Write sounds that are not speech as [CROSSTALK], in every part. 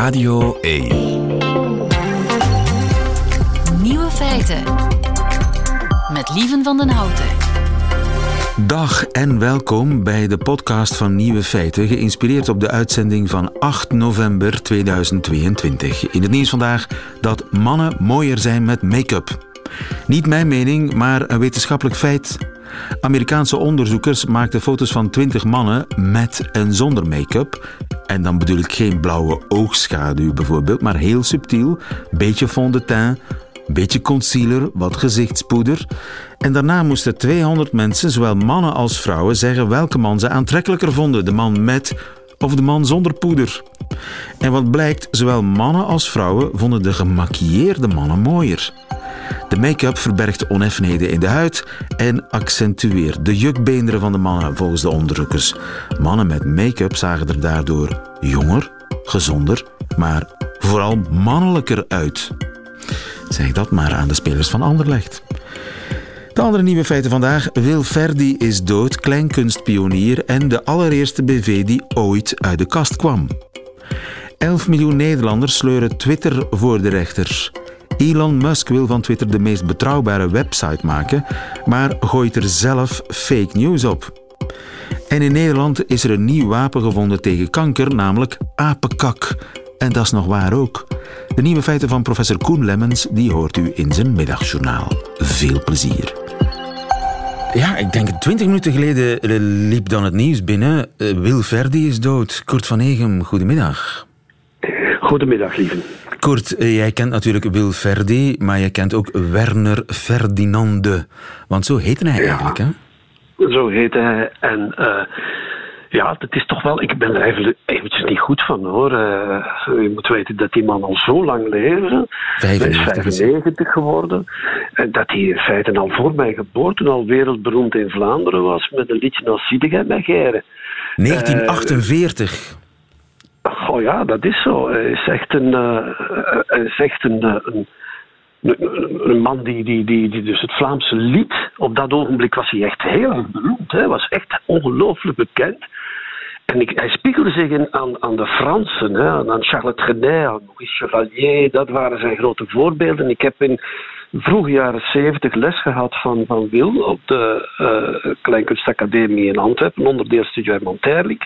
Radio 1. Nieuwe feiten. Met Lieven van den Houten. Dag en welkom bij de podcast van Nieuwe Feiten, geïnspireerd op de uitzending van 8 november 2022. In het nieuws vandaag dat mannen mooier zijn met make-up. Niet mijn mening, maar een wetenschappelijk feit. Amerikaanse onderzoekers maakten foto's van 20 mannen met en zonder make-up. En dan bedoel ik geen blauwe oogschaduw bijvoorbeeld, maar heel subtiel. Beetje fond de teint, beetje concealer, wat gezichtspoeder. En daarna moesten 200 mensen, zowel mannen als vrouwen, zeggen welke man ze aantrekkelijker vonden: de man met of de man zonder poeder. En wat blijkt, zowel mannen als vrouwen vonden de gemaquilleerde mannen mooier. De make-up verbergt oneffenheden in de huid en accentueert de jukbeenderen van de mannen volgens de onderzoekers. Mannen met make-up zagen er daardoor jonger, gezonder, maar vooral mannelijker uit. Zeg dat maar aan de spelers van Anderlecht. De andere nieuwe feiten vandaag. Wil Verdi is dood, kleinkunstpionier en de allereerste BV die ooit uit de kast kwam. 11 miljoen Nederlanders sleuren Twitter voor de rechter. Elon Musk wil van Twitter de meest betrouwbare website maken, maar gooit er zelf fake news op. En in Nederland is er een nieuw wapen gevonden tegen kanker, namelijk apenkak. En dat is nog waar ook. De nieuwe feiten van professor Koen Lemmens, die hoort u in zijn middagjournaal. Veel plezier. Ja, ik denk twintig minuten geleden liep dan het nieuws binnen. Eh, Wil Verdi is dood. Kurt van Egem, goedemiddag. Goedemiddag, lieve. Kurt, eh, jij kent natuurlijk Wil Verdi, maar je kent ook Werner Ferdinande. Want zo heette hij eigenlijk, hè? Zo heette hij. En uh, ja, het is toch wel... Ik ben er even eventjes niet goed van, hoor. Uh, je moet weten dat die man al zo lang leefde. 95. Hij is 95 geworden. En dat hij in feite al voor mijn geboorte al wereldberoemd in Vlaanderen was... met een liedje als Ziedegem bij Geren. 1948. Oh ja, dat is zo. Hij is echt een, uh, hij is echt een, een, een, een, man die, die, die, die dus het Vlaamse lied, op dat ogenblik was hij echt heel erg beroemd. Hij was echt ongelooflijk bekend. En ik, hij spiegelde zich in, aan, aan de Fransen, hè, aan Charles Trenet, aan Maurice Chevalier, dat waren zijn grote voorbeelden. Ik heb in vroege jaren zeventig les gehad van, van Wil op de uh, Kleinkunstacademie in Antwerpen, onderdeel Studio Monterlik.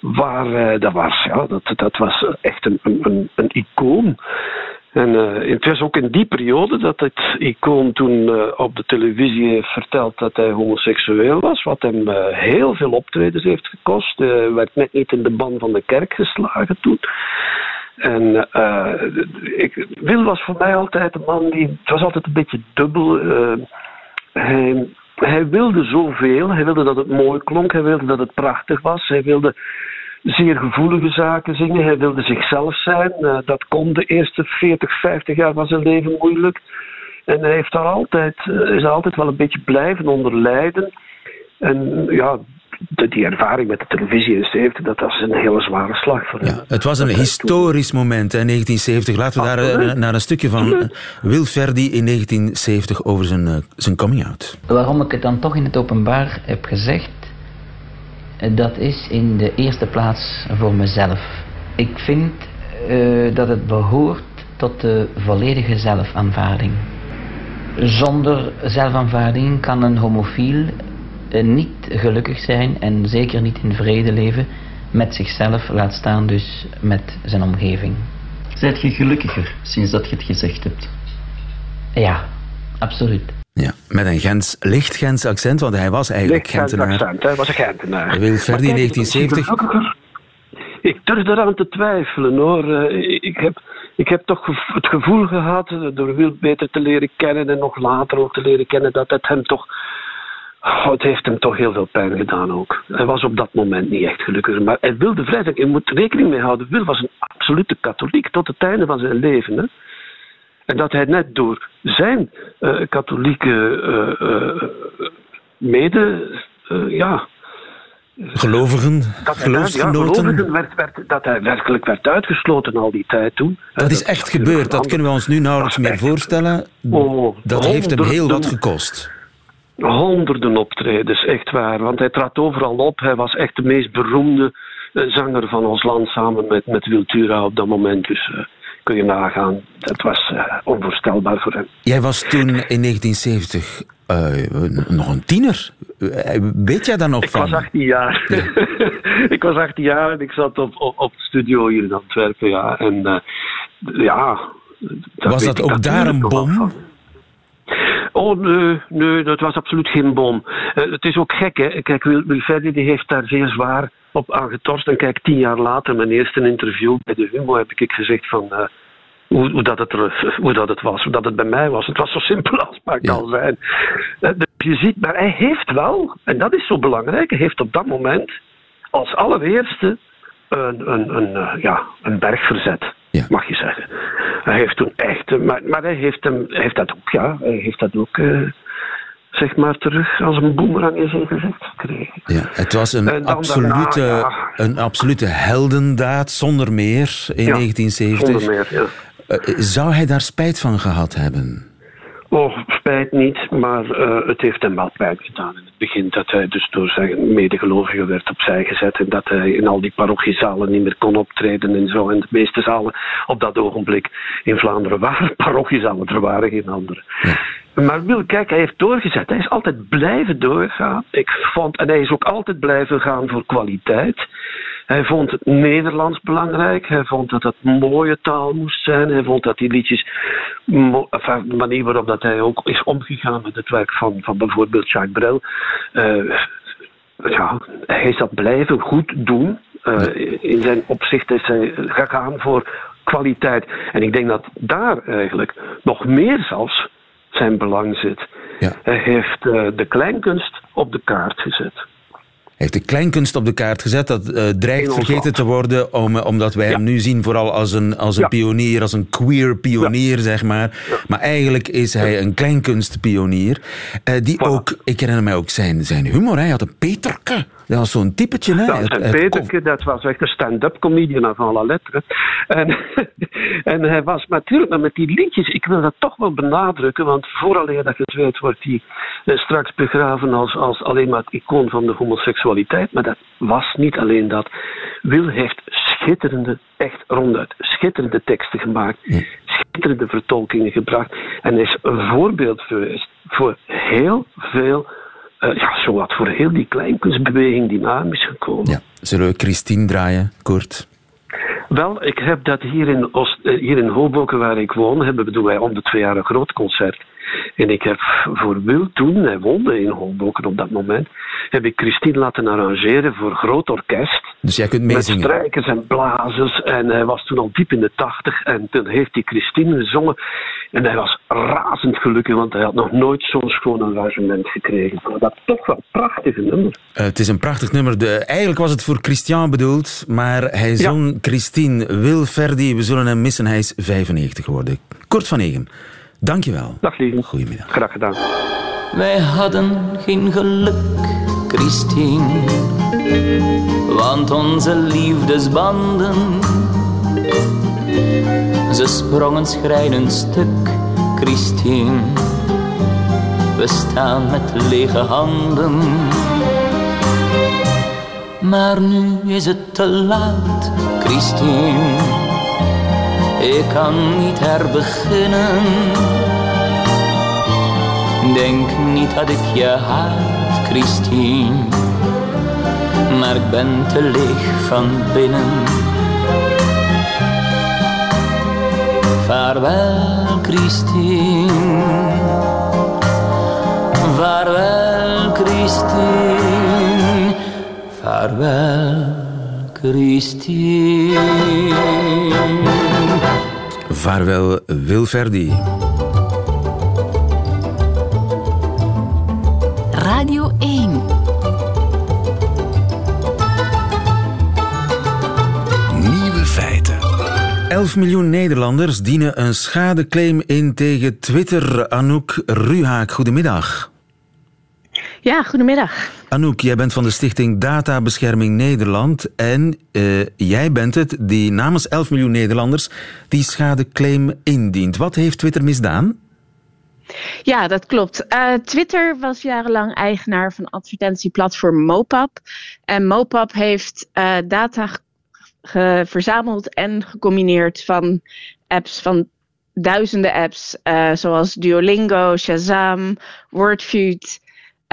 Waar uh, dat was, ja, dat, dat was echt een, een, een icoon. En uh, het was ook in die periode dat het icoon toen op de televisie heeft verteld dat hij homoseksueel was, wat hem heel veel optredens heeft gekost. Hij werd net niet in de ban van de kerk geslagen toen. En ik, Wil was voor mij altijd een man die. Het was altijd een beetje dubbel. hij, hij wilde zoveel. Hij wilde dat het mooi klonk. Hij wilde dat het prachtig was. Hij wilde zeer gevoelige zaken zingen. Hij wilde zichzelf zijn. Uh, dat kon de eerste 40, 50 jaar van zijn leven moeilijk. En hij heeft daar altijd, is altijd wel een beetje blijven onder lijden. En ja, die ervaring met de televisie in de 70, dat was een hele zware slag voor hem. Ja, het was een historisch moment in 1970. Laten we daar uh, naar een stukje van Wil Verdi in 1970 over zijn, zijn coming-out. Waarom ik het dan toch in het openbaar heb gezegd, dat is in de eerste plaats voor mezelf. Ik vind uh, dat het behoort tot de volledige zelfaanvaarding. Zonder zelfaanvaarding kan een homofiel niet gelukkig zijn en zeker niet in vrede leven met zichzelf, laat staan dus met zijn omgeving. Zijt je gelukkiger sinds dat je het gezegd hebt? Ja, absoluut. Ja, met een Gens, licht Gens accent, want hij was eigenlijk licht Gentenaar. accent, hij was een Gentenaar. Wil Verdi in 1970... Ik durf eraan te twijfelen hoor. Ik heb, ik heb toch het gevoel gehad, door Wil beter te leren kennen en nog later ook te leren kennen, dat het hem toch. Oh, het heeft hem toch heel veel pijn gedaan ook. Hij was op dat moment niet echt gelukkig. Maar hij wilde vrij zijn. Je moet rekening mee houden. Wil was een absolute katholiek tot het einde van zijn leven. Hè? En dat hij net door zijn uh, katholieke uh, mede, ja, gelovigen, dat geloofsgenoten. Ja, werd, werd, dat hij werkelijk werd uitgesloten al die tijd toen. Dat is echt gebeurd, dat kunnen we ons nu nauwelijks meer voorstellen. Oh, dat heeft hem heel wat gekost. Honderden optredens, echt waar. Want hij trad overal op. Hij was echt de meest beroemde zanger van ons land samen met, met Wiltura op dat moment. Dus kun je nagaan, dat was onvoorstelbaar voor hem. Jij was toen in 1970 nog een tiener. Weet jij daar nog ik van? [LAUGHS] Ik was 18 jaar. ik was 18 jaar en ik zat op, op, op het studio hier in Antwerpen. Ja. En ja... Dat was dat ook daar een bom? Oh nee, nee, dat was absoluut geen bom. Uh, het is ook gek, hè. Kijk, Wil, Wilfredi die heeft daar zeer zwaar op aangetorst. En kijk, tien jaar later, mijn eerste interview bij de Humo, heb ik gezegd van... Uh, hoe, hoe, dat het er, hoe dat het was, hoe dat het bij mij was. Het was zo simpel als het maar ja. kan zijn. Uh, je ziet, maar hij heeft wel, en dat is zo belangrijk, hij heeft op dat moment als allereerste een, een, een, ja, een berg verzet. Ja. Mag je zeggen. Hij heeft toen echt, maar, maar hij heeft, hem, heeft dat ook, ja, hij heeft dat ook, uh, zeg maar, terug als een boemerang in zijn gezicht gekregen. Ja, het was een, absolute, daarna, ja. een absolute heldendaad, zonder meer, in ja, 1970. Zonder meer, ja. Uh, zou hij daar spijt van gehad hebben? Oh, spijt niet, maar uh, het heeft hem wel pijn gedaan in het begin. Dat hij dus door zijn medegelovigen werd opzij gezet. En dat hij in al die parochiezalen niet meer kon optreden en zo. En de meeste zalen op dat ogenblik in Vlaanderen waren [LAUGHS] parochiezalen. Er waren geen andere. Ja. Maar Wil, kijk, hij heeft doorgezet. Hij is altijd blijven doorgaan. Ik vond, en hij is ook altijd blijven gaan voor kwaliteit. Hij vond het Nederlands belangrijk. Hij vond dat het mooie taal moest zijn. Hij vond dat die liedjes, enfin, de manier waarop dat hij ook is omgegaan met het werk van, van bijvoorbeeld Jacques Brel. Uh, ja, hij is dat blijven goed doen. Uh, in zijn opzicht is hij gegaan voor kwaliteit. En ik denk dat daar eigenlijk nog meer zelfs zijn belang zit. Ja. Hij heeft uh, de kleinkunst op de kaart gezet heeft de kleinkunst op de kaart gezet. Dat uh, dreigt vergeten te worden, om, omdat wij ja. hem nu zien vooral als een, als een ja. pionier, als een queer pionier, ja. zeg maar. Maar eigenlijk is hij een kleinkunstpionier. Uh, die voilà. ook, ik herinner mij ook zijn, zijn humor. Hij had een Peterke. Dat was zo'n typetje, hè? Dat Peterke, dat was echt een stand-up comedian avant la lettre. En, [LAUGHS] en hij was natuurlijk, maar met die liedjes, ik wil dat toch wel benadrukken, want vooraleer dat je het weet, wordt hij uh, straks begraven als, als alleen maar het icoon van de homoseksualiteit. Maar dat was niet alleen dat. Wil heeft schitterende, echt ronduit, schitterende teksten gemaakt, ja. schitterende vertolkingen gebracht. En is een voorbeeld geweest voor heel veel uh, ja, zowat voor heel die kleinkunstbeweging die na hem is gekomen. Ja. Zullen we Christine draaien, Kort? Wel, ik heb dat hier in, Oost, hier in Hoboken, waar ik woon, hebben doen wij om de twee jaar een groot concert. En ik heb voor Wil toen, hij woonde in Hoboken op dat moment, heb ik Christine laten arrangeren voor groot orkest. Dus jij kunt meezingen? Met strijkers en blazers. En hij was toen al diep in de tachtig. En toen heeft hij Christine gezongen. En hij was razend gelukkig, want hij had nog nooit zo'n schoon arrangement gekregen. Maar dat is toch wel een prachtig nummer. Uh, het is een prachtig nummer. De, eigenlijk was het voor Christian bedoeld, maar hij zong ja. Christine Wil Verdi. We zullen hem missen. Hij is 95 geworden. Kort van Egen. Dankjewel. Dag lieve. Goedemiddag. Graag gedaan. Wij hadden geen geluk, Christine. Want onze liefdesbanden, ze sprongen schrijnend stuk, Christine. We staan met lege handen. Maar nu is het te laat, Christine. Ik kan niet herbeginnen. Denk niet dat ik je haat, Christine. Maar ik ben te leeg van binnen. Vaarwel, Christine. Vaarwel, Christine. Vaarwel, Christine. Vaarwel, Wilverdi. Radio 1. Nieuwe feiten. 11 miljoen Nederlanders dienen een schadeclaim in tegen Twitter. Anouk Ruhaak, goedemiddag. Ja, goedemiddag. Anouk, jij bent van de stichting Databescherming Nederland en uh, jij bent het die namens 11 miljoen Nederlanders die schadeclaim indient. Wat heeft Twitter misdaan? Ja, dat klopt. Uh, Twitter was jarenlang eigenaar van advertentieplatform Mopap. En Mopap heeft uh, data verzameld en gecombineerd van apps van duizenden apps, uh, zoals Duolingo, Shazam, Wordfeud.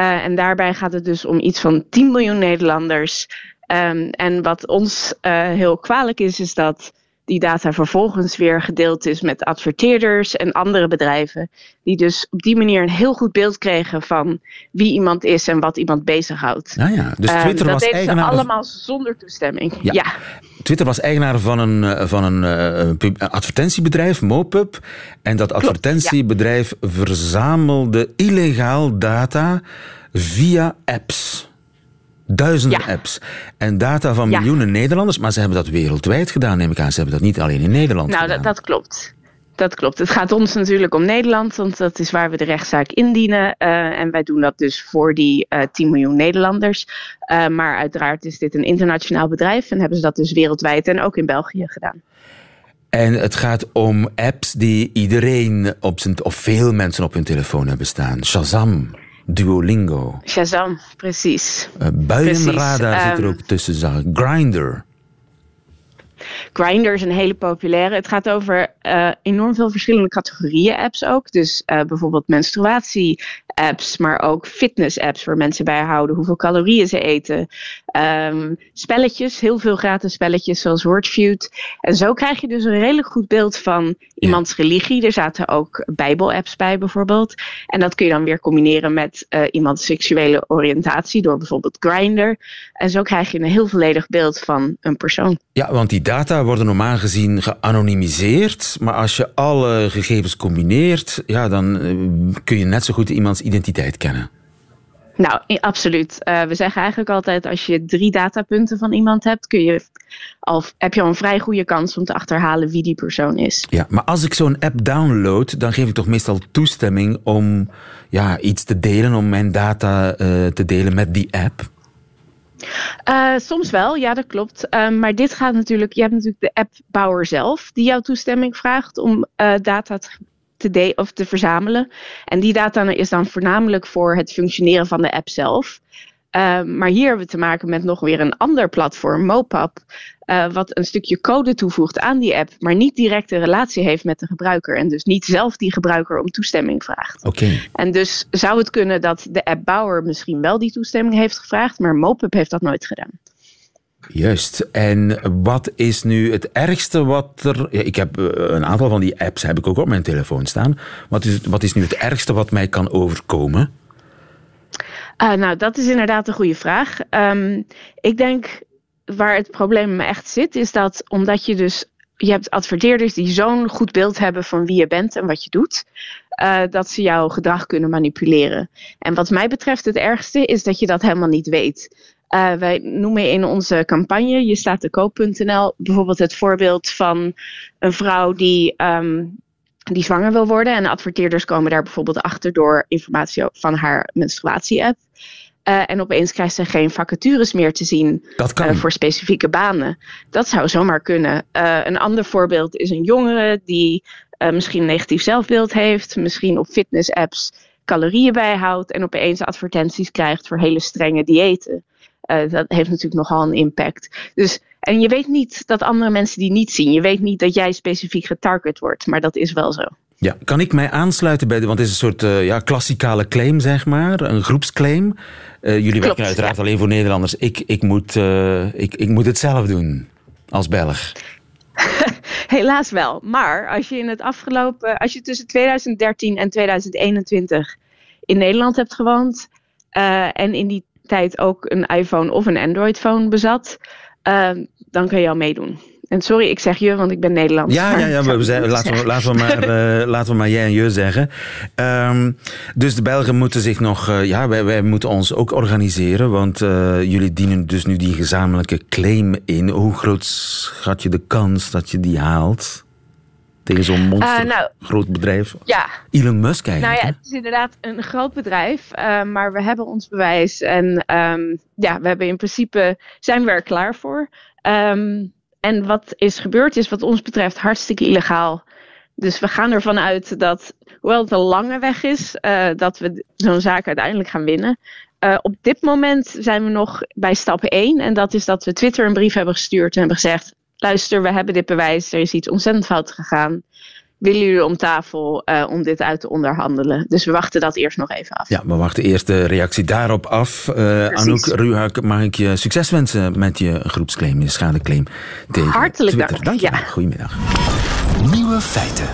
En daarbij gaat het dus om iets van 10 miljoen Nederlanders. Um, en wat ons heel kwalijk is, is dat die data vervolgens weer gedeeld is met adverteerders en andere bedrijven. Die dus op die manier een heel goed beeld kregen van wie iemand is en wat iemand bezighoudt. Nou ja, dus ehm, Twitter was eigenaar... Dat allemaal zonder toestemming. Ja. Twitter was eigenaar van een, eh, van een uh, advertentiebedrijf, Mopub. En dat advertentiebedrijf verzamelde illegaal data via apps. Duizenden apps en data van miljoenen Nederlanders. Maar ze hebben dat wereldwijd gedaan, neem ik aan. Ze hebben dat niet alleen in Nederland nou, gedaan. Nou, dat, dat, klopt. Dat klopt. Het gaat ons natuurlijk om Nederland, want dat is waar we de rechtszaak indienen. Uh, en wij doen dat dus voor die uh, eh, 10 miljoen Nederlanders. Uh, maar uiteraard is dit een internationaal bedrijf en hebben ze dat dus wereldwijd en ook in België gedaan. En het gaat om apps die iedereen op zijn, of veel mensen op hun telefoon hebben staan. Shazam. Duolingo. Shazam, precies. Uh, Buienradar zit er ehm, ook tussen, Grindr. Grindr is een hele populaire. Het gaat over uh, enorm veel verschillende categorieën apps ook. Dus uh, bijvoorbeeld menstruatie apps, maar ook fitness apps waar mensen bijhouden hoeveel calorieën ze eten. Um, spelletjes, heel veel gratis spelletjes zoals Wordfeud. En zo krijg je dus een redelijk goed beeld van iemands religie. Er zaten ook bijbel-apps bij bijvoorbeeld. En dat kun je dan weer combineren met uh, iemands seksuele oriëntatie door bijvoorbeeld Grindr. En zo krijg je een heel volledig beeld van een persoon. Ja, want die data worden normaal gezien geanonimiseerd. Maar als je alle gegevens combineert, ja, dan uh, kun je net zo goed iemands identiteit kennen. Nou, absoluut. Uh, we zeggen eigenlijk altijd als je drie datapunten van iemand hebt, kun je al, heb je al een vrij goede kans om te achterhalen wie die persoon is. Ja, maar als ik zo'n app download, dan geef ik toch meestal toestemming om ja, iets te delen, om mijn data uh, te delen met die app? Uh, soms wel, ja, dat klopt. Uh, maar dit gaat natuurlijk, je hebt natuurlijk de appbouwer zelf die jouw toestemming vraagt om uh, data te, de of te verzamelen. En die data is dan voornamelijk voor het functioneren van de app zelf. Uh, maar hier hebben we te maken met nog weer een ander platform, Mopap, uh, wat een stukje code toevoegt aan die app, maar niet direct een relatie heeft met de gebruiker. En dus niet zelf die gebruiker om toestemming vraagt. Oké. En dus zou het kunnen dat de appbouwer misschien wel die toestemming heeft gevraagd, maar Mopap heeft dat nooit gedaan. Juist. En wat is nu het ergste wat er... Ja, ik heb eh, een aantal van die apps heb ik ook op mijn telefoon staan. Wat is, wat is nu het ergste wat mij kan overkomen? Uh, nou, dat is inderdaad een goede vraag. Um, ik denk waar het probleem echt zit, is dat omdat je dus... Je hebt adverteerders die zo'n goed beeld hebben van wie je bent en wat je doet. Uh, dat ze jouw gedrag kunnen manipuleren. En wat mij betreft het ergste is dat je dat helemaal niet weet. Uh, wij noemen in onze campagne, je staat de koop.nl, bijvoorbeeld het voorbeeld van een vrouw die, um, die zwanger wil worden. En adverteerders komen daar bijvoorbeeld achter door informatie van haar menstruatie-app. Uh, en opeens krijgt ze geen vacatures meer te zien uh, voor specifieke banen. Dat zou zomaar kunnen. Uh, een ander voorbeeld is een jongere die misschien een negatief zelfbeeld heeft, misschien op fitness-apps calorieën bijhoudt en opeens advertenties krijgt voor hele strenge diëten. Uh, dat heeft natuurlijk nogal een impact. Dus, en je weet niet dat andere mensen die niet zien. Je weet niet dat jij specifiek getarget wordt, maar dat is wel zo. Ja, kan ik mij aansluiten bij de, want het is een soort uh, ja, klassikale claim, zeg maar, een groepsclaim. Uh, jullie Klopt, werken uiteraard ja. alleen voor Nederlanders. Ik, ik, moet, ik, ik moet het zelf doen als Belg. [LAUGHS] Helaas wel. Maar als je in het afgelopen, als je tussen 2013 en 2021 in Nederland hebt gewoond en in die tijd ook een iPhone of een Android-phone bezat, uh, dan kan je al meedoen. En sorry, ik zeg je, want ik ben Nederlands. Ja, ja, ja we zijn, laten, we, laten, we maar, uh, [LAUGHS] laten we maar jij en je zeggen. Um, dus de Belgen moeten zich nog... Uh, ja, wij, wij moeten ons ook organiseren, want uh, jullie dienen dus nu die gezamenlijke claim in. Hoe groot schat je de kans dat je die haalt? Tegen zo'n monster uh, nou, groot bedrijf? Ja. Elon Musk eigenlijk. Nou ja, het is inderdaad een groot bedrijf, uh, maar we hebben ons bewijs en um, ja, we hebben in principe zijn we er klaar voor. Um, en wat is gebeurd is wat ons betreft hartstikke illegaal. Dus we gaan ervan uit dat, hoewel het een lange weg is, uh, dat we zo'n zaak uiteindelijk gaan winnen. Uh, op dit moment zijn we nog bij stap 1. En dat is dat we Twitter een brief hebben gestuurd en hebben gezegd: luister, we hebben dit bewijs, er is iets ontzettend fout gegaan willen jullie om tafel uh, om dit uit te onderhandelen. Dus we wachten dat eerst nog even af. Ja, we wachten eerst de reactie daarop af. Uh, Anouk Ruhak, mag ik je succes wensen met je groepsclaim, je schadeclaim tegen Hartelijk Twitter. dank. Dank je ja. Goedemiddag. Nieuwe feiten.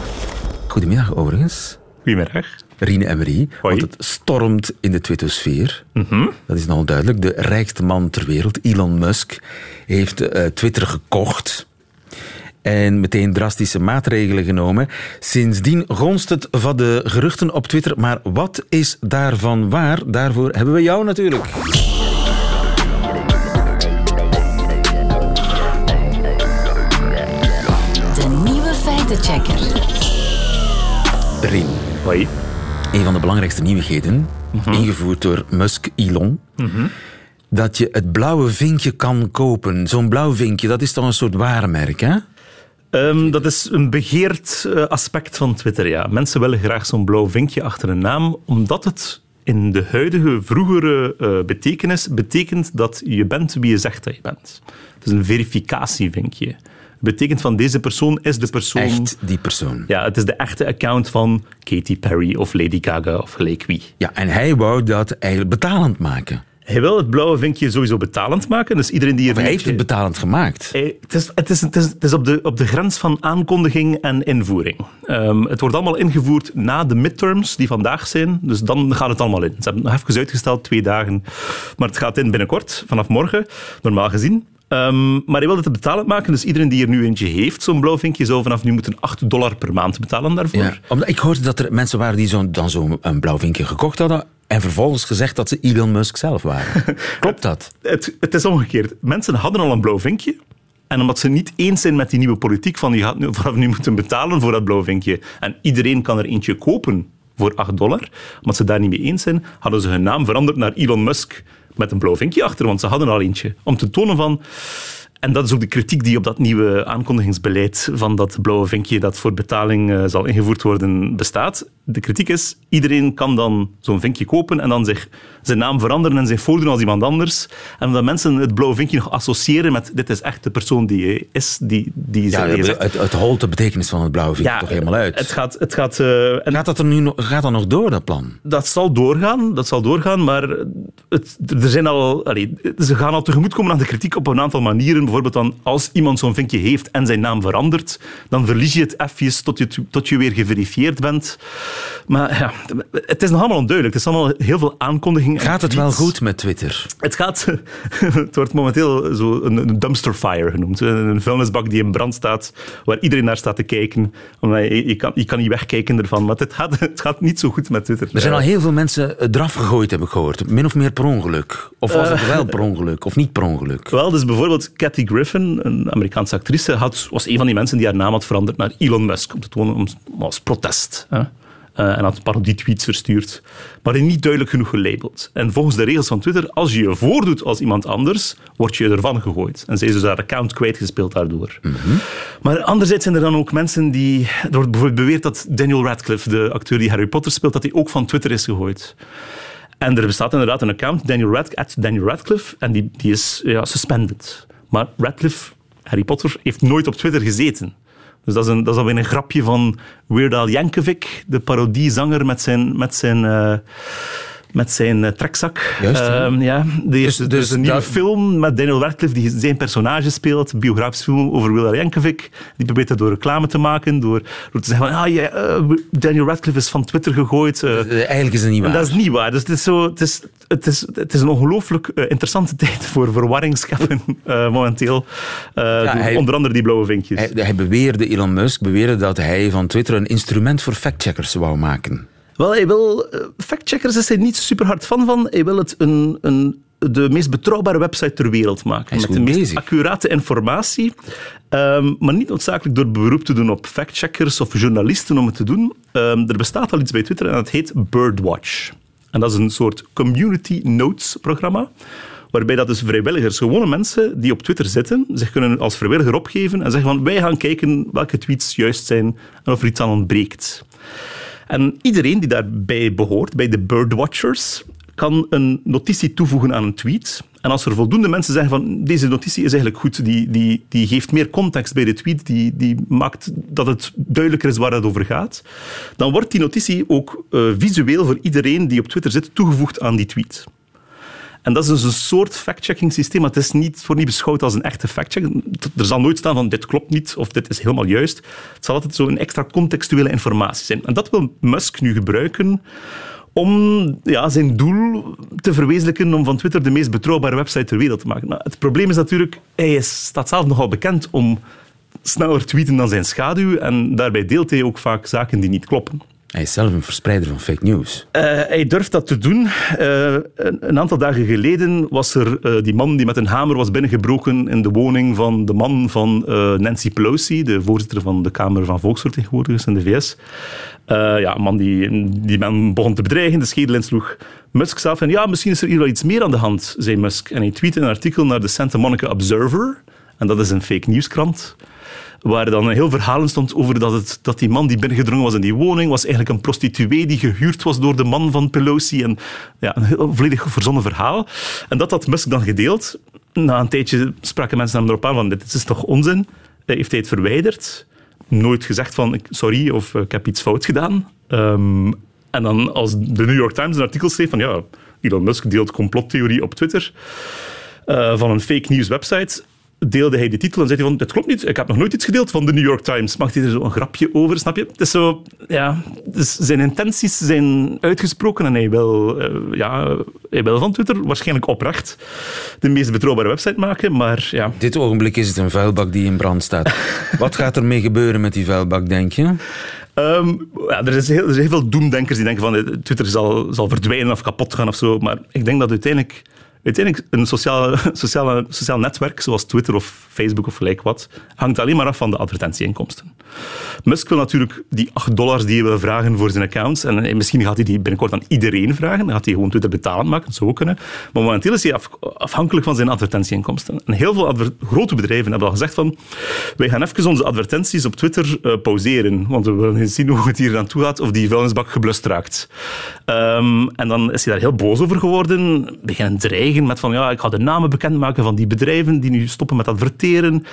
Goedemiddag overigens. Goedemiddag. Rine Emery, Hoi. want het stormt in de Twittosfeer. Mhm. Dat is nogal duidelijk. De rijkste man ter wereld, Elon Musk, heeft uh, Twitter gekocht en meteen drastische maatregelen genomen. Sindsdien gonst het van de geruchten op Twitter. Maar wat is daarvan waar? Daarvoor hebben we jou natuurlijk. De nieuwe feitenchecker. Rien. Hoi. Een van de belangrijkste nieuwigheden, ingevoerd door Musk Elon. Dat je het blauwe vinkje kan kopen. Zo'n blauw vinkje, dat is toch een soort warenmerk, hè? Um, dat is een begeerd uh, aspect van Twitter, ja. Mensen willen graag zo'n blauw vinkje achter een naam, omdat het in de huidige, vroegere uh, betekenis betekent dat je bent wie je zegt dat je bent. Het is een verificatievinkje. Betekent van deze persoon is de persoon... Echt die persoon. Ja, het is de echte account van Katy Perry of Lady Gaga of gelijk wie. Ja, en hij wou dat eigenlijk betalend maken. Hij wil het blauwe vinkje sowieso betalend maken. Dus iedereen die hij heeft het betalend gemaakt. Hij, het, is, het, is, het, is, het is op de, op de grens van aankondiging en invoering. Um, het wordt allemaal ingevoerd na de midterms die vandaag zijn. Dus dan gaat het allemaal in. Ze hebben het nog even uitgesteld, twee dagen. Maar het gaat in binnenkort, vanaf morgen, normaal gezien. Um, maar hij wil het betalend maken, dus iedereen die er nu eentje heeft, zo'n blauw vinkje, zou vanaf nu moeten 8 dollar per maand betalen daarvoor. Ja, omdat ik hoorde dat er mensen waren die zo, dan zo'n blauw vinkje gekocht hadden en vervolgens gezegd dat ze Elon Musk zelf waren. [LAUGHS] Klopt dat? Het, het is omgekeerd. Mensen hadden al een blauw vinkje. En omdat ze niet eens zijn met die nieuwe politiek van je gaat nu, [LAUGHS] vanaf nu moeten betalen voor dat blauw vinkje en iedereen kan er eentje kopen voor 8 dollar, omdat ze daar niet mee eens zijn, hadden ze hun naam veranderd naar Elon Musk met een blauw vinkje achter, want ze hadden al eentje. Om te tonen van... En dat is ook de kritiek die op dat nieuwe aankondigingsbeleid van dat blauwe vinkje dat voor betaling uh, zal ingevoerd worden bestaat. De kritiek is, iedereen kan dan zo'n vinkje kopen en dan zich zijn naam veranderen en zich voordoen als iemand anders. En omdat mensen het blauwe vinkje nog associëren met dit is echt de persoon die is, die, die ja, het, het, het holt de betekenis van het blauwe vinkje ja, toch helemaal uit. Het gaat, het gaat, uh, en gaat dat er nu nog, gaat dat nog door, dat plan? Dat zal doorgaan, dat zal doorgaan, maar het, er zijn al, ze gaan al tegemoetkomen aan de kritiek op een aantal manieren. Bijvoorbeeld dan, als iemand zo'n vinkje heeft en zijn naam verandert, dan verlies je het even tot je, tot je weer geverifieerd bent. Maar ja, het is nog allemaal onduidelijk. Het is allemaal heel veel aankondigingen. Gaat het wel goed met Twitter? Het gaat... [LAUGHS] Het wordt momenteel zo een dumpster fire genoemd. Een vuilnisbak die in brand staat, waar iedereen naar staat te kijken. Omdat je, je, kan, je kan niet wegkijken ervan. Maar het gaat, [LAUGHS] het gaat niet zo goed met Twitter. Er zijn al heel veel mensen eraf gegooid, heb ik gehoord. Min of meer per ongeluk. Of was het wel [LAUGHS] per ongeluk? Of niet per ongeluk? Wel, dus bijvoorbeeld Kathy Griffin, een Amerikaanse actrice, had, was een van die mensen die haar naam had veranderd naar Elon Musk. Om te tonen om, als protest. Hè. Uh, en had een parodie-tweets verstuurd, maar niet duidelijk genoeg gelabeld. En volgens de regels van Twitter, als je je voordoet als iemand anders, word je ervan gegooid. En ze is dus haar account kwijtgespeeld daardoor. Mm -hmm. Maar anderzijds zijn er dan ook mensen die... Er wordt bijvoorbeeld beweerd dat Daniel Radcliffe, de acteur die Harry Potter speelt, dat hij ook van Twitter is gegooid. En er bestaat inderdaad een account, Daniel, Rad Daniel Radcliffe, en die, die is ja, suspended. Maar Radcliffe, Harry Potter, heeft nooit op Twitter gezeten. Dus dat is, een, dat is alweer een grapje van Weird Al Yankovic, de parodiezanger met zijn, met zijn, uh, met zijn uh, trekzak. Juist, um, ja. Is dus, dus, een nieuwe film met Daniel Radcliffe die zijn personage speelt, een biografisch film over Weird Al Yankovic. Die probeert dat door reclame te maken, door, door te zeggen van ah, yeah, uh, Daniel Radcliffe is van Twitter gegooid. Eigenlijk is het niet waar. Dat is niet waar. Dus het is, zo, het is, het is, het is een ongelooflijk interessante [LAUGHS] tijd voor verwarring scheppen momenteel. Ja, hij, onder andere die blauwe vinkjes. Hij, hij beweerde, Elon Musk beweerde dat hij van Twitter een instrument voor factcheckers wou maken. Wel, hij wil... Uh, factcheckers is hij niet super hard fan van. Hij wil het een, een, de meest betrouwbare website ter wereld maken. Met de meest bezig. accurate informatie. Um, maar niet noodzakelijk door beroep te doen op factcheckers of journalisten om het te doen. Um, er bestaat al iets bij Twitter en dat heet Birdwatch. En dat is een soort community notes programma waarbij dat dus vrijwilligers, gewone mensen die op Twitter zitten, zich kunnen als vrijwilliger opgeven en zeggen van wij gaan kijken welke tweets juist zijn en of er iets aan ontbreekt. En iedereen die daarbij behoort, bij de birdwatchers, kan een notitie toevoegen aan een tweet. En als er voldoende mensen zeggen van deze notitie is eigenlijk goed, die, die, die geeft meer context bij de tweet, die, die maakt dat het duidelijker is waar het over gaat, dan wordt die notitie ook uh, visueel voor iedereen die op Twitter zit toegevoegd aan die tweet. En dat is dus een soort fact-checking systeem, het is niet voor niet beschouwd als een echte fact-check. Er zal nooit staan van dit klopt niet of dit is helemaal juist. Het zal altijd zo een extra contextuele informatie zijn. En dat wil Musk nu gebruiken om ja, zijn doel te verwezenlijken om van Twitter de meest betrouwbare website ter wereld te maken. Nou, het probleem is natuurlijk, hij is, staat zelf nogal bekend om sneller tweeten dan zijn schaduw en daarbij deelt hij ook vaak zaken die niet kloppen. Hij is zelf een verspreider van fake news. Uh, hij durft dat te doen. Uh, een, aantal dagen geleden was er uh, die man die met een hamer was binnengebroken in de woning van de man van Nancy Pelosi, de voorzitter van de Kamer van Volksvertegenwoordigers in de VS. ja, een man die, die men begon te bedreigen, de schedel insloeg. Musk zelf en ja, misschien is er hier wel iets meer aan de hand, zei Musk. En hij tweette een artikel naar de Santa Monica Observer. En dat is een fake nieuwskrant waar dan een heel verhaal stond over dat, het, dat die man die binnengedrongen was in die woning, was eigenlijk een prostituee die gehuurd was door de man van Pelosi. En, ja, een heel volledig verzonnen verhaal. En dat had Musk dan gedeeld. Na een tijdje spraken mensen hem erop aan van dit is toch onzin? Heeft hij het verwijderd? Nooit gezegd van sorry of ik heb iets fout gedaan. Um, en dan als de New York Times een artikel schreef van ja, Elon Musk deelt complottheorie op Twitter uh, van een fake news website deelde hij de titel en zei hij van, dit klopt niet, ik heb nog nooit iets gedeeld van de New York Times. Maakt hij er zo een grapje over, snap je? Het is zo, ja, dus zijn intenties zijn uitgesproken en hij wil, uh, ja, hij wil van Twitter waarschijnlijk oprecht de meest betrouwbare website maken, maar ja. Dit ogenblik is het een vuilbak die in brand staat. [LAUGHS] Wat gaat er mee gebeuren met die vuilbak, denk je? Um, ja, er, is heel, er zijn heel veel doemdenkers die denken van eh, Twitter zal, zal verdwijnen of kapot gaan of zo, maar ik denk dat uiteindelijk Uiteindelijk, een sociale, [LAUGHS] sociale, sociaal netwerk, zoals Twitter of Facebook of gelijk wat, hangt alleen maar af van de advertentieinkomsten. Musk wil natuurlijk die 8 dollars die hij wil vragen voor zijn accounts, en misschien gaat hij die binnenkort aan iedereen vragen, dan gaat hij gewoon Twitter betalen maken, dat zou kunnen. Maar momenteel is hij afhankelijk van zijn advertentieinkomsten. En heel veel grote bedrijven hebben al gezegd van, wij gaan even onze advertenties op Twitter uh, pauzeren, want we willen zien hoe het hier aan toe gaat, of die vuilnisbak geblust raakt. Um, en dan is hij daar heel boos over geworden, beginnen dreigen met van ja, ik ga de namen bekendmaken van die bedrijven die nu stoppen met adverteren.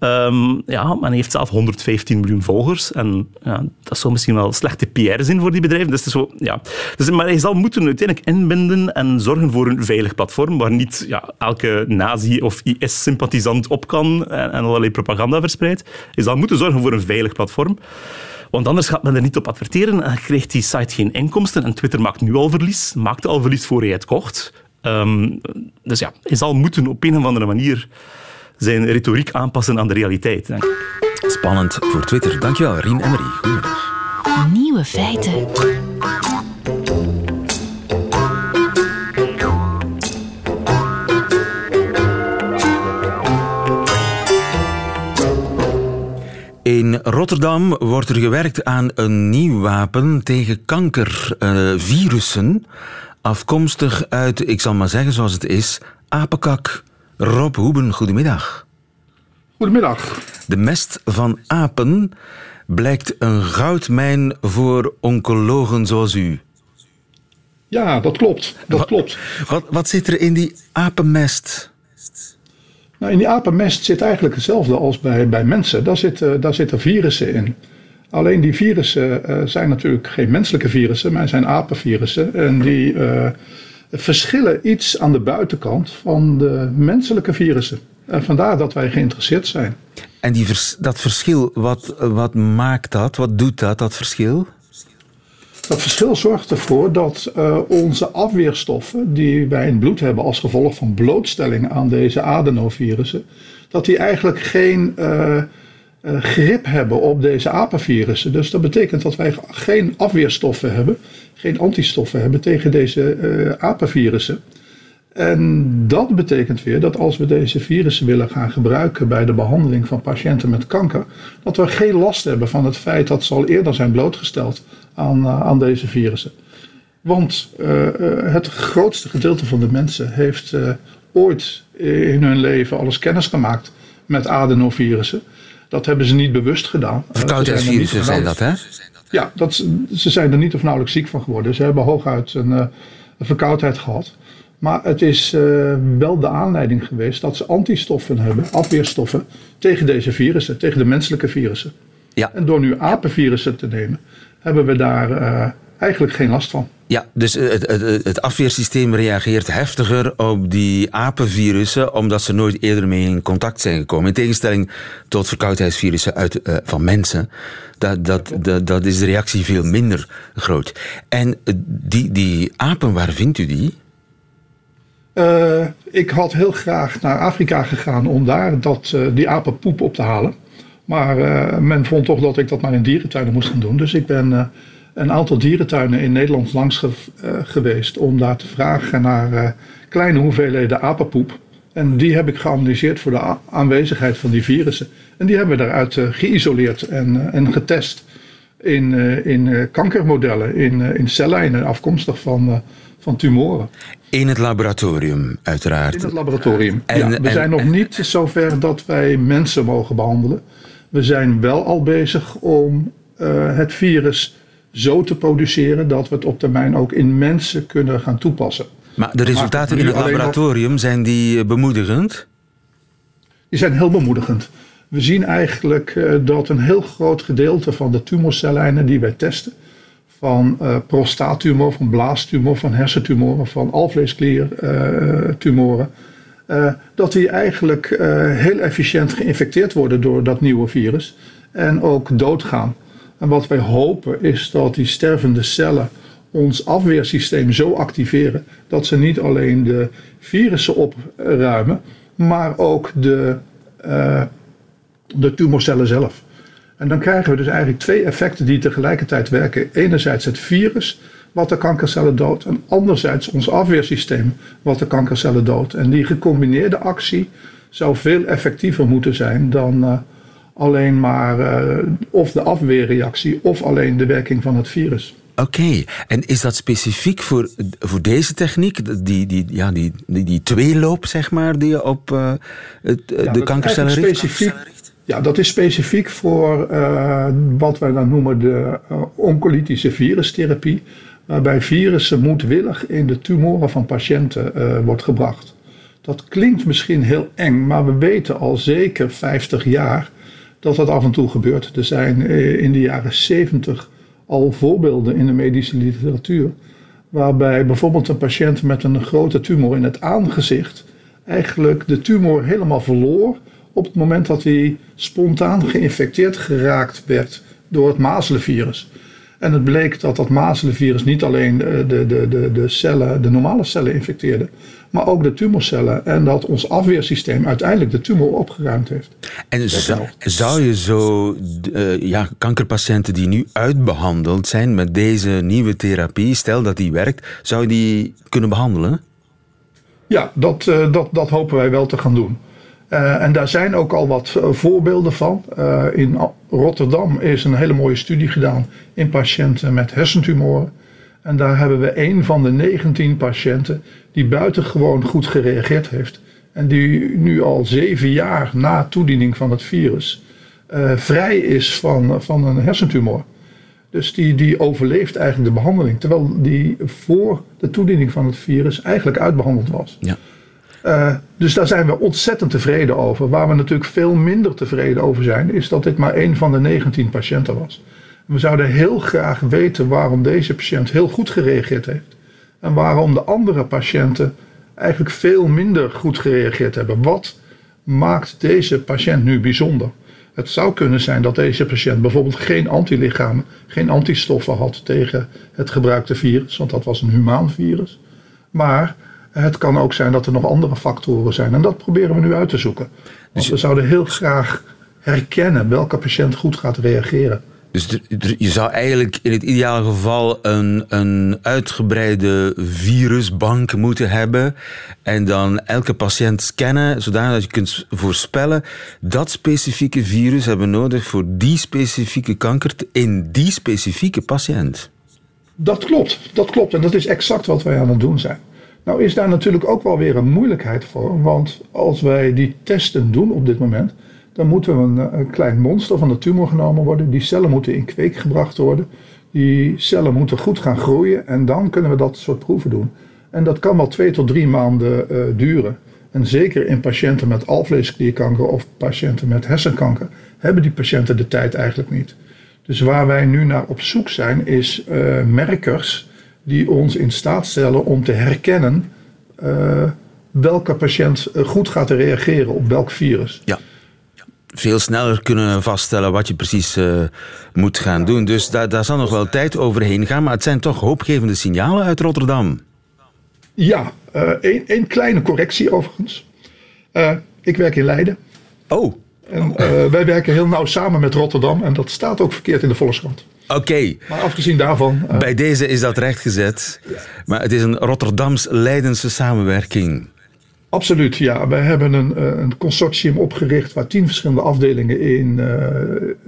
Um, ja, men heeft zelf 115 miljoen volgers. En ja, dat zou misschien wel slechte PR zijn voor die bedrijven. Dus zo, ja. dus, maar hij zal moeten uiteindelijk inbinden en zorgen voor een veilig platform waar niet ja, elke nazi- of IS-sympathisant op kan en, en allerlei propaganda verspreidt. Hij zal moeten zorgen voor een veilig platform. Want anders gaat men er niet op adverteren en krijgt die site geen inkomsten. En Twitter maakt nu al verlies, maakte al verlies voor hij het kocht. Um, dus ja, hij zal moeten op een of andere manier zijn retoriek aanpassen aan de realiteit. Denk ik. Spannend voor Twitter. Dankjewel, Rien en Marie. Goedemiddag. Nieuwe feiten. In Rotterdam wordt er gewerkt aan een nieuw wapen tegen kankervirussen. Uh, afkomstig uit, ik zal maar zeggen zoals het is, apenkak. Rob Hoeben, goedemiddag. Goedemiddag. De mest van apen blijkt een goudmijn voor oncologen zoals u. Ja, dat klopt. Dat wat, klopt. Wat, wat zit er in die apenmest? Nou, in die apenmest zit eigenlijk hetzelfde als bij, bij mensen. Daar zitten, daar zitten virussen in. Alleen die virussen uh, zijn natuurlijk geen menselijke virussen, maar zijn apenvirussen. En die uh, verschillen iets aan de buitenkant van de menselijke virussen. En vandaar dat wij geïnteresseerd zijn. En die vers dat verschil, wat, wat maakt dat? Wat doet dat, dat verschil? Dat verschil zorgt ervoor dat uh, onze afweerstoffen die wij in het bloed hebben als gevolg van blootstelling aan deze adenovirussen, dat die eigenlijk geen uh, grip hebben op deze apenvirussen. Dus dat betekent dat wij geen afweerstoffen hebben, geen antistoffen hebben tegen deze uh, apenvirussen. En dat betekent weer dat als we deze virussen willen gaan gebruiken bij de behandeling van patiënten met kanker, dat we geen last hebben van het feit dat ze al eerder zijn blootgesteld aan, uh, aan deze virussen. Want het grootste gedeelte van de mensen heeft ooit in hun leven alles kennis gemaakt met adenovirussen. Dat hebben ze niet bewust gedaan. Verkoudheidsvirussen zijn dat, hè? Ja, dat, ze zijn er niet of nauwelijks ziek van geworden. Ze hebben hooguit een, een verkoudheid gehad. Maar het is uh, wel de aanleiding geweest dat ze antistoffen hebben, afweerstoffen, tegen deze virussen, tegen de menselijke virussen. Ja. En door nu apenvirussen te nemen, hebben we daar uh, eigenlijk geen last van. Ja, dus het, het, het, afweersysteem reageert heftiger op die apenvirussen, omdat ze nooit eerder mee in contact zijn gekomen. In tegenstelling tot verkoudheidsvirussen uit, uh, van mensen. Dat, dat, dat, dat is de reactie veel minder groot. En die, die apen, waar vindt u die? Uh, ik had heel graag naar Afrika gegaan om daar dat, uh, die apenpoep op te halen. Maar men vond toch dat ik dat maar in dierentuinen moest gaan doen. Dus ik ben een aantal dierentuinen in Nederland langs ge geweest om daar te vragen naar kleine hoeveelheden apenpoep. En die heb ik geanalyseerd voor de aanwezigheid van die virussen. En die hebben we daaruit geïsoleerd en, en getest in, in kankermodellen, in, in cellijnen afkomstig van, van tumoren. In het laboratorium, uiteraard. In het laboratorium. En, ja, we zijn nog niet zover dat wij mensen mogen behandelen. We zijn wel al bezig om uh, het virus zo te produceren dat we het op termijn ook in mensen kunnen gaan toepassen. Maar de resultaten maar in het laboratorium, nog... zijn die bemoedigend? Die zijn heel bemoedigend. We zien eigenlijk uh, dat een heel groot gedeelte van de tumorcellijnen die wij testen, van uh, prostaattumor, van blaastumor, van hersentumoren, van alvleeskliertumoren. Uh, uh, dat die eigenlijk heel efficiënt geïnfecteerd worden door dat nieuwe virus en ook doodgaan. En wat wij hopen is dat die stervende cellen ons afweersysteem zo activeren dat ze niet alleen de virussen opruimen, maar ook de, de tumorcellen zelf. En dan krijgen we dus eigenlijk twee effecten die tegelijkertijd werken. Enerzijds het virus wat de kankercellen doodt en anderzijds ons afweersysteem wat de kankercellen doodt. En die gecombineerde actie zou veel effectiever moeten zijn dan uh, alleen maar uh, of de afweerreactie of alleen de werking van het virus. Oké, okay. en is dat specifiek voor, voor deze techniek, die, die, ja, die, die, die tweeloop, zeg maar, die je op uh, het, ja, de kankercellen richt? Specifiek, ja, dat is specifiek voor uh, wat wij dan noemen de oncolytische virustherapie, waarbij virussen moedwillig in de tumoren van patiënten wordt gebracht. Dat klinkt misschien heel eng, maar we weten al zeker 50 jaar dat dat af en toe gebeurt. Er zijn in de jaren 70 al voorbeelden in de medische literatuur, waarbij bijvoorbeeld een patiënt met een grote tumor in het aangezicht eigenlijk de tumor helemaal verloor op het moment dat hij spontaan geïnfecteerd geraakt werd door het mazelenvirus. En het bleek dat dat mazelenvirus niet alleen de, de, de, de, cellen, de normale cellen infecteerde, maar ook de tumorcellen. En dat ons afweersysteem uiteindelijk de tumor opgeruimd heeft. En zou, zou je zo uh, ja, kankerpatiënten die nu uitbehandeld zijn met deze nieuwe therapie, stel dat die werkt, zou je die kunnen behandelen? Ja, dat, uh, dat, dat hopen wij wel te gaan doen. Uh, en daar zijn ook al wat uh, voorbeelden van. Uh, in Rotterdam is een hele mooie studie gedaan in patiënten met hersentumoren. En daar hebben we een van de 19 patiënten die buitengewoon goed gereageerd heeft. En die nu al zeven jaar na toediening van het virus vrij is van, van een hersentumor. Dus die, die overleeft eigenlijk de behandeling. Terwijl die voor de toediening van het virus eigenlijk uitbehandeld was. Ja. Uh, dus daar zijn we ontzettend tevreden over. Waar we natuurlijk veel minder tevreden over zijn, is dat dit maar één van de 19 patiënten was. We zouden heel graag weten waarom deze patiënt heel goed gereageerd heeft. En waarom de andere patiënten eigenlijk veel minder goed gereageerd hebben. Wat maakt deze patiënt nu bijzonder? Het zou kunnen zijn dat deze patiënt bijvoorbeeld geen antilichamen, geen antistoffen had tegen het gebruikte virus, want dat was een humaan virus. Maar het kan ook zijn dat er nog andere factoren zijn. En dat proberen we nu uit te zoeken. Want dus we zouden heel graag herkennen welke patiënt goed gaat reageren. Dus je zou eigenlijk in het ideale geval een, een uitgebreide virusbank moeten hebben. En dan elke patiënt scannen, zodat je kunt voorspellen dat specifieke virus hebben nodig voor die specifieke kanker in die specifieke patiënt. Dat klopt, dat klopt. En dat is exact wat wij aan het doen zijn. Nou is daar natuurlijk ook wel weer een moeilijkheid voor, want als wij die testen doen op dit moment, dan moet er een, een klein monster van de tumor genomen worden. Die cellen moeten in kweek gebracht worden. Die cellen moeten goed gaan groeien en dan kunnen we dat soort proeven doen. En dat kan wel twee tot drie maanden uh, duren. En zeker in patiënten met alvleesklierkanker of patiënten met hersenkanker hebben die patiënten de tijd eigenlijk niet. Dus waar wij nu naar op zoek zijn, is uh, merkers die ons in staat stellen om te herkennen uh, welke patiënt goed gaat reageren op welk virus. Ja. Veel sneller kunnen vaststellen wat je precies uh, moet gaan doen. Dus daar, daar zal nog wel tijd overheen gaan. Maar het zijn toch hoopgevende signalen uit Rotterdam. Ja, één kleine correctie overigens. ik werk in Leiden. Oh. En uh, wij werken heel nauw samen met Rotterdam en dat staat ook verkeerd in de Volkskrant. Oké. Okay. Maar afgezien daarvan. Uh, Bij deze is dat rechtgezet. Maar het is een Rotterdams-Leidense samenwerking. Absoluut, ja. Wij hebben een, een, consortium opgericht waar tien verschillende afdelingen in uh,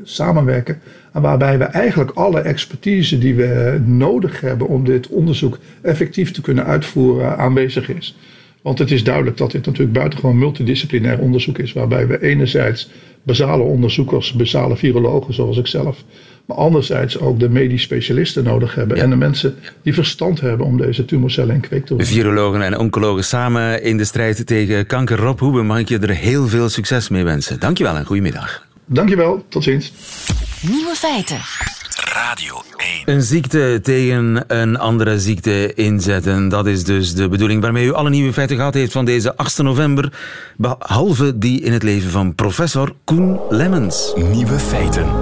samenwerken. En waarbij we eigenlijk alle expertise die we nodig hebben om dit onderzoek effectief te kunnen uitvoeren aanwezig is. Want het is duidelijk dat dit natuurlijk buitengewoon multidisciplinair onderzoek is. Waarbij we enerzijds basale onderzoekers, basale virologen zoals ik zelf. Maar anderzijds ook de medisch specialisten nodig hebben. Ja. En de mensen die verstand hebben om deze tumorcellen in kweek te brengen. Virologen en oncologen samen in de strijd tegen kanker. Rob Hoeben, mag ik je er heel veel succes mee wensen. Dankjewel en goedemiddag. Dankjewel, tot ziens. Nieuwe feiten. Radio 1. Een ziekte tegen een andere ziekte inzetten. Dat is dus de bedoeling waarmee u alle nieuwe feiten gehad heeft van deze 8 november. Behalve die in het leven van professor Koen Lemmens. Nieuwe feiten.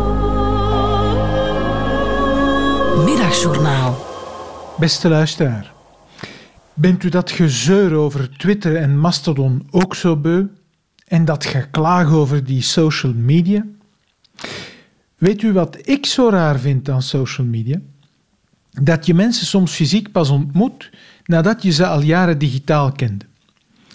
Middagjournaal. Beste luisteraar. Bent u dat gezeur over Twitter en Mastodon ook zo beu? En dat geklaag over die social media? Weet u wat ik zo raar vind aan social media? Dat je mensen soms fysiek pas ontmoet nadat je ze al jaren digitaal kende.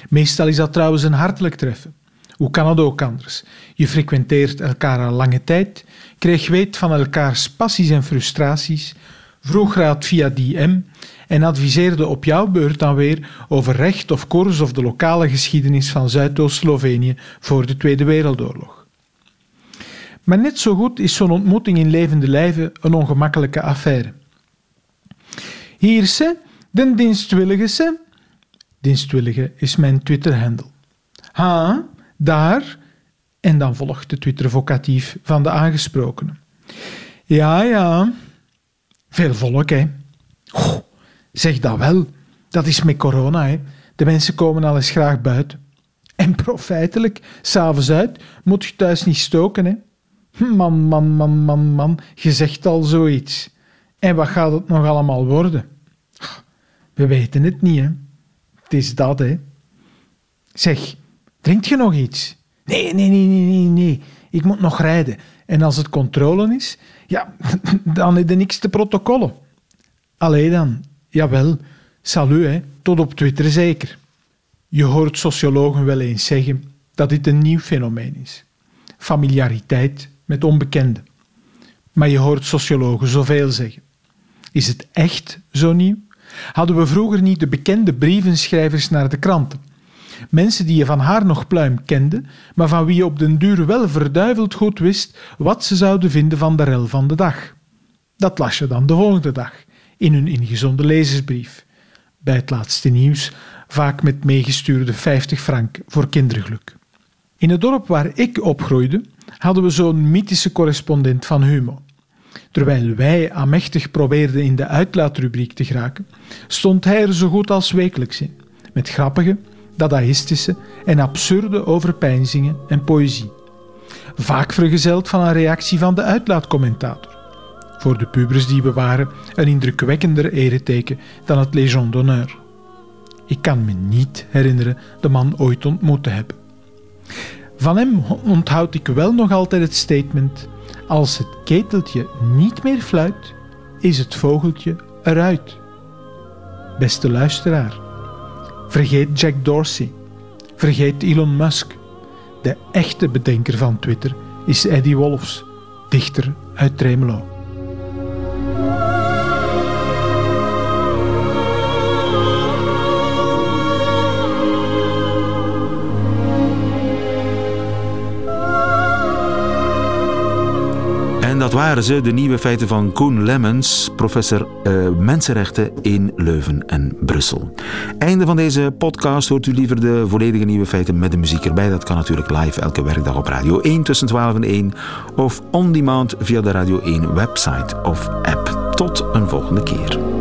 Meestal is dat trouwens een hartelijk treffen. Hoe kan het ook anders? Je frequenteert elkaar al lange tijd, kreeg weet van elkaars passies en frustraties, vroeg raad via DM en adviseerde op jouw beurt dan weer over recht of koers of de lokale geschiedenis van Zuidoost-Slovenië voor de Tweede Wereldoorlog. Maar net zo goed is zo'n ontmoeting in levende lijven een ongemakkelijke affaire. Hier ze, de dienstwillige ze. Dienstwillige is mijn Twitter-handle. Ha, daar. En dan volgt de Twitter-vocatief van de aangesprokenen. Ja, ja. Veel volk, hè. Zeg dat wel. Dat is met corona, hè. De mensen komen al eens graag buiten. En profijtelijk, s'avonds uit, moet je thuis niet stoken, hè. Man, man, man, man, man, je zegt al zoiets. En wat gaat het nog allemaal worden? We weten het niet, hè. Het is dat, hè. Zeg, drinkt je nog iets? Nee, nee, nee, nee, nee, nee. Ik moet nog rijden. En als het controle is, ja, [LAUGHS] dan is er niks te protocollen. Allee dan, jawel. Salut, hè. Tot op Twitter zeker. Je hoort sociologen wel eens zeggen dat dit een nieuw fenomeen is. Familiariteit met onbekenden. Maar je hoort sociologen zoveel zeggen. Is het echt zo nieuw? Hadden we vroeger niet de bekende brievenschrijvers naar de kranten? Mensen die je van haar nog pluim kende, maar van wie je op den duur wel verduiveld goed wist wat ze zouden vinden van de rel van de dag. Dat las je dan de volgende dag, in hun ingezonden lezersbrief. Bij het laatste nieuws, vaak met meegestuurde 50 frank voor kindergeluk. In het dorp waar ik opgroeide, hadden we zo'n mythische correspondent van Humo. Terwijl wij aanmächtig probeerden in de uitlaatrubriek te geraken, stond hij er zo goed als wekelijks in, met grappige, dadaïstische en absurde overpeinzingen en poëzie. Vaak vergezeld van een reactie van de uitlaatcommentator. Voor de pubers die we waren, een indrukwekkender ereteken dan het Légion d'honneur. Ik kan me niet herinneren de man ooit ontmoet te hebben. Van hem onthoud ik wel nog altijd het statement: als het keteltje niet meer fluit, is het vogeltje eruit. Beste luisteraar, vergeet Jack Dorsey, vergeet Elon Musk. De echte bedenker van Twitter is Eddie Wolfs, dichter uit Tremelo. Dat waren ze, de nieuwe feiten van Koen Lemmens, professor uh, mensenrechten in Leuven en Brussel. Einde van deze podcast hoort u liever de volledige nieuwe feiten met de muziek erbij. Dat kan natuurlijk live elke werkdag op Radio 1 tussen 12 en 1 of on demand via de Radio 1 website of app. Tot een volgende keer.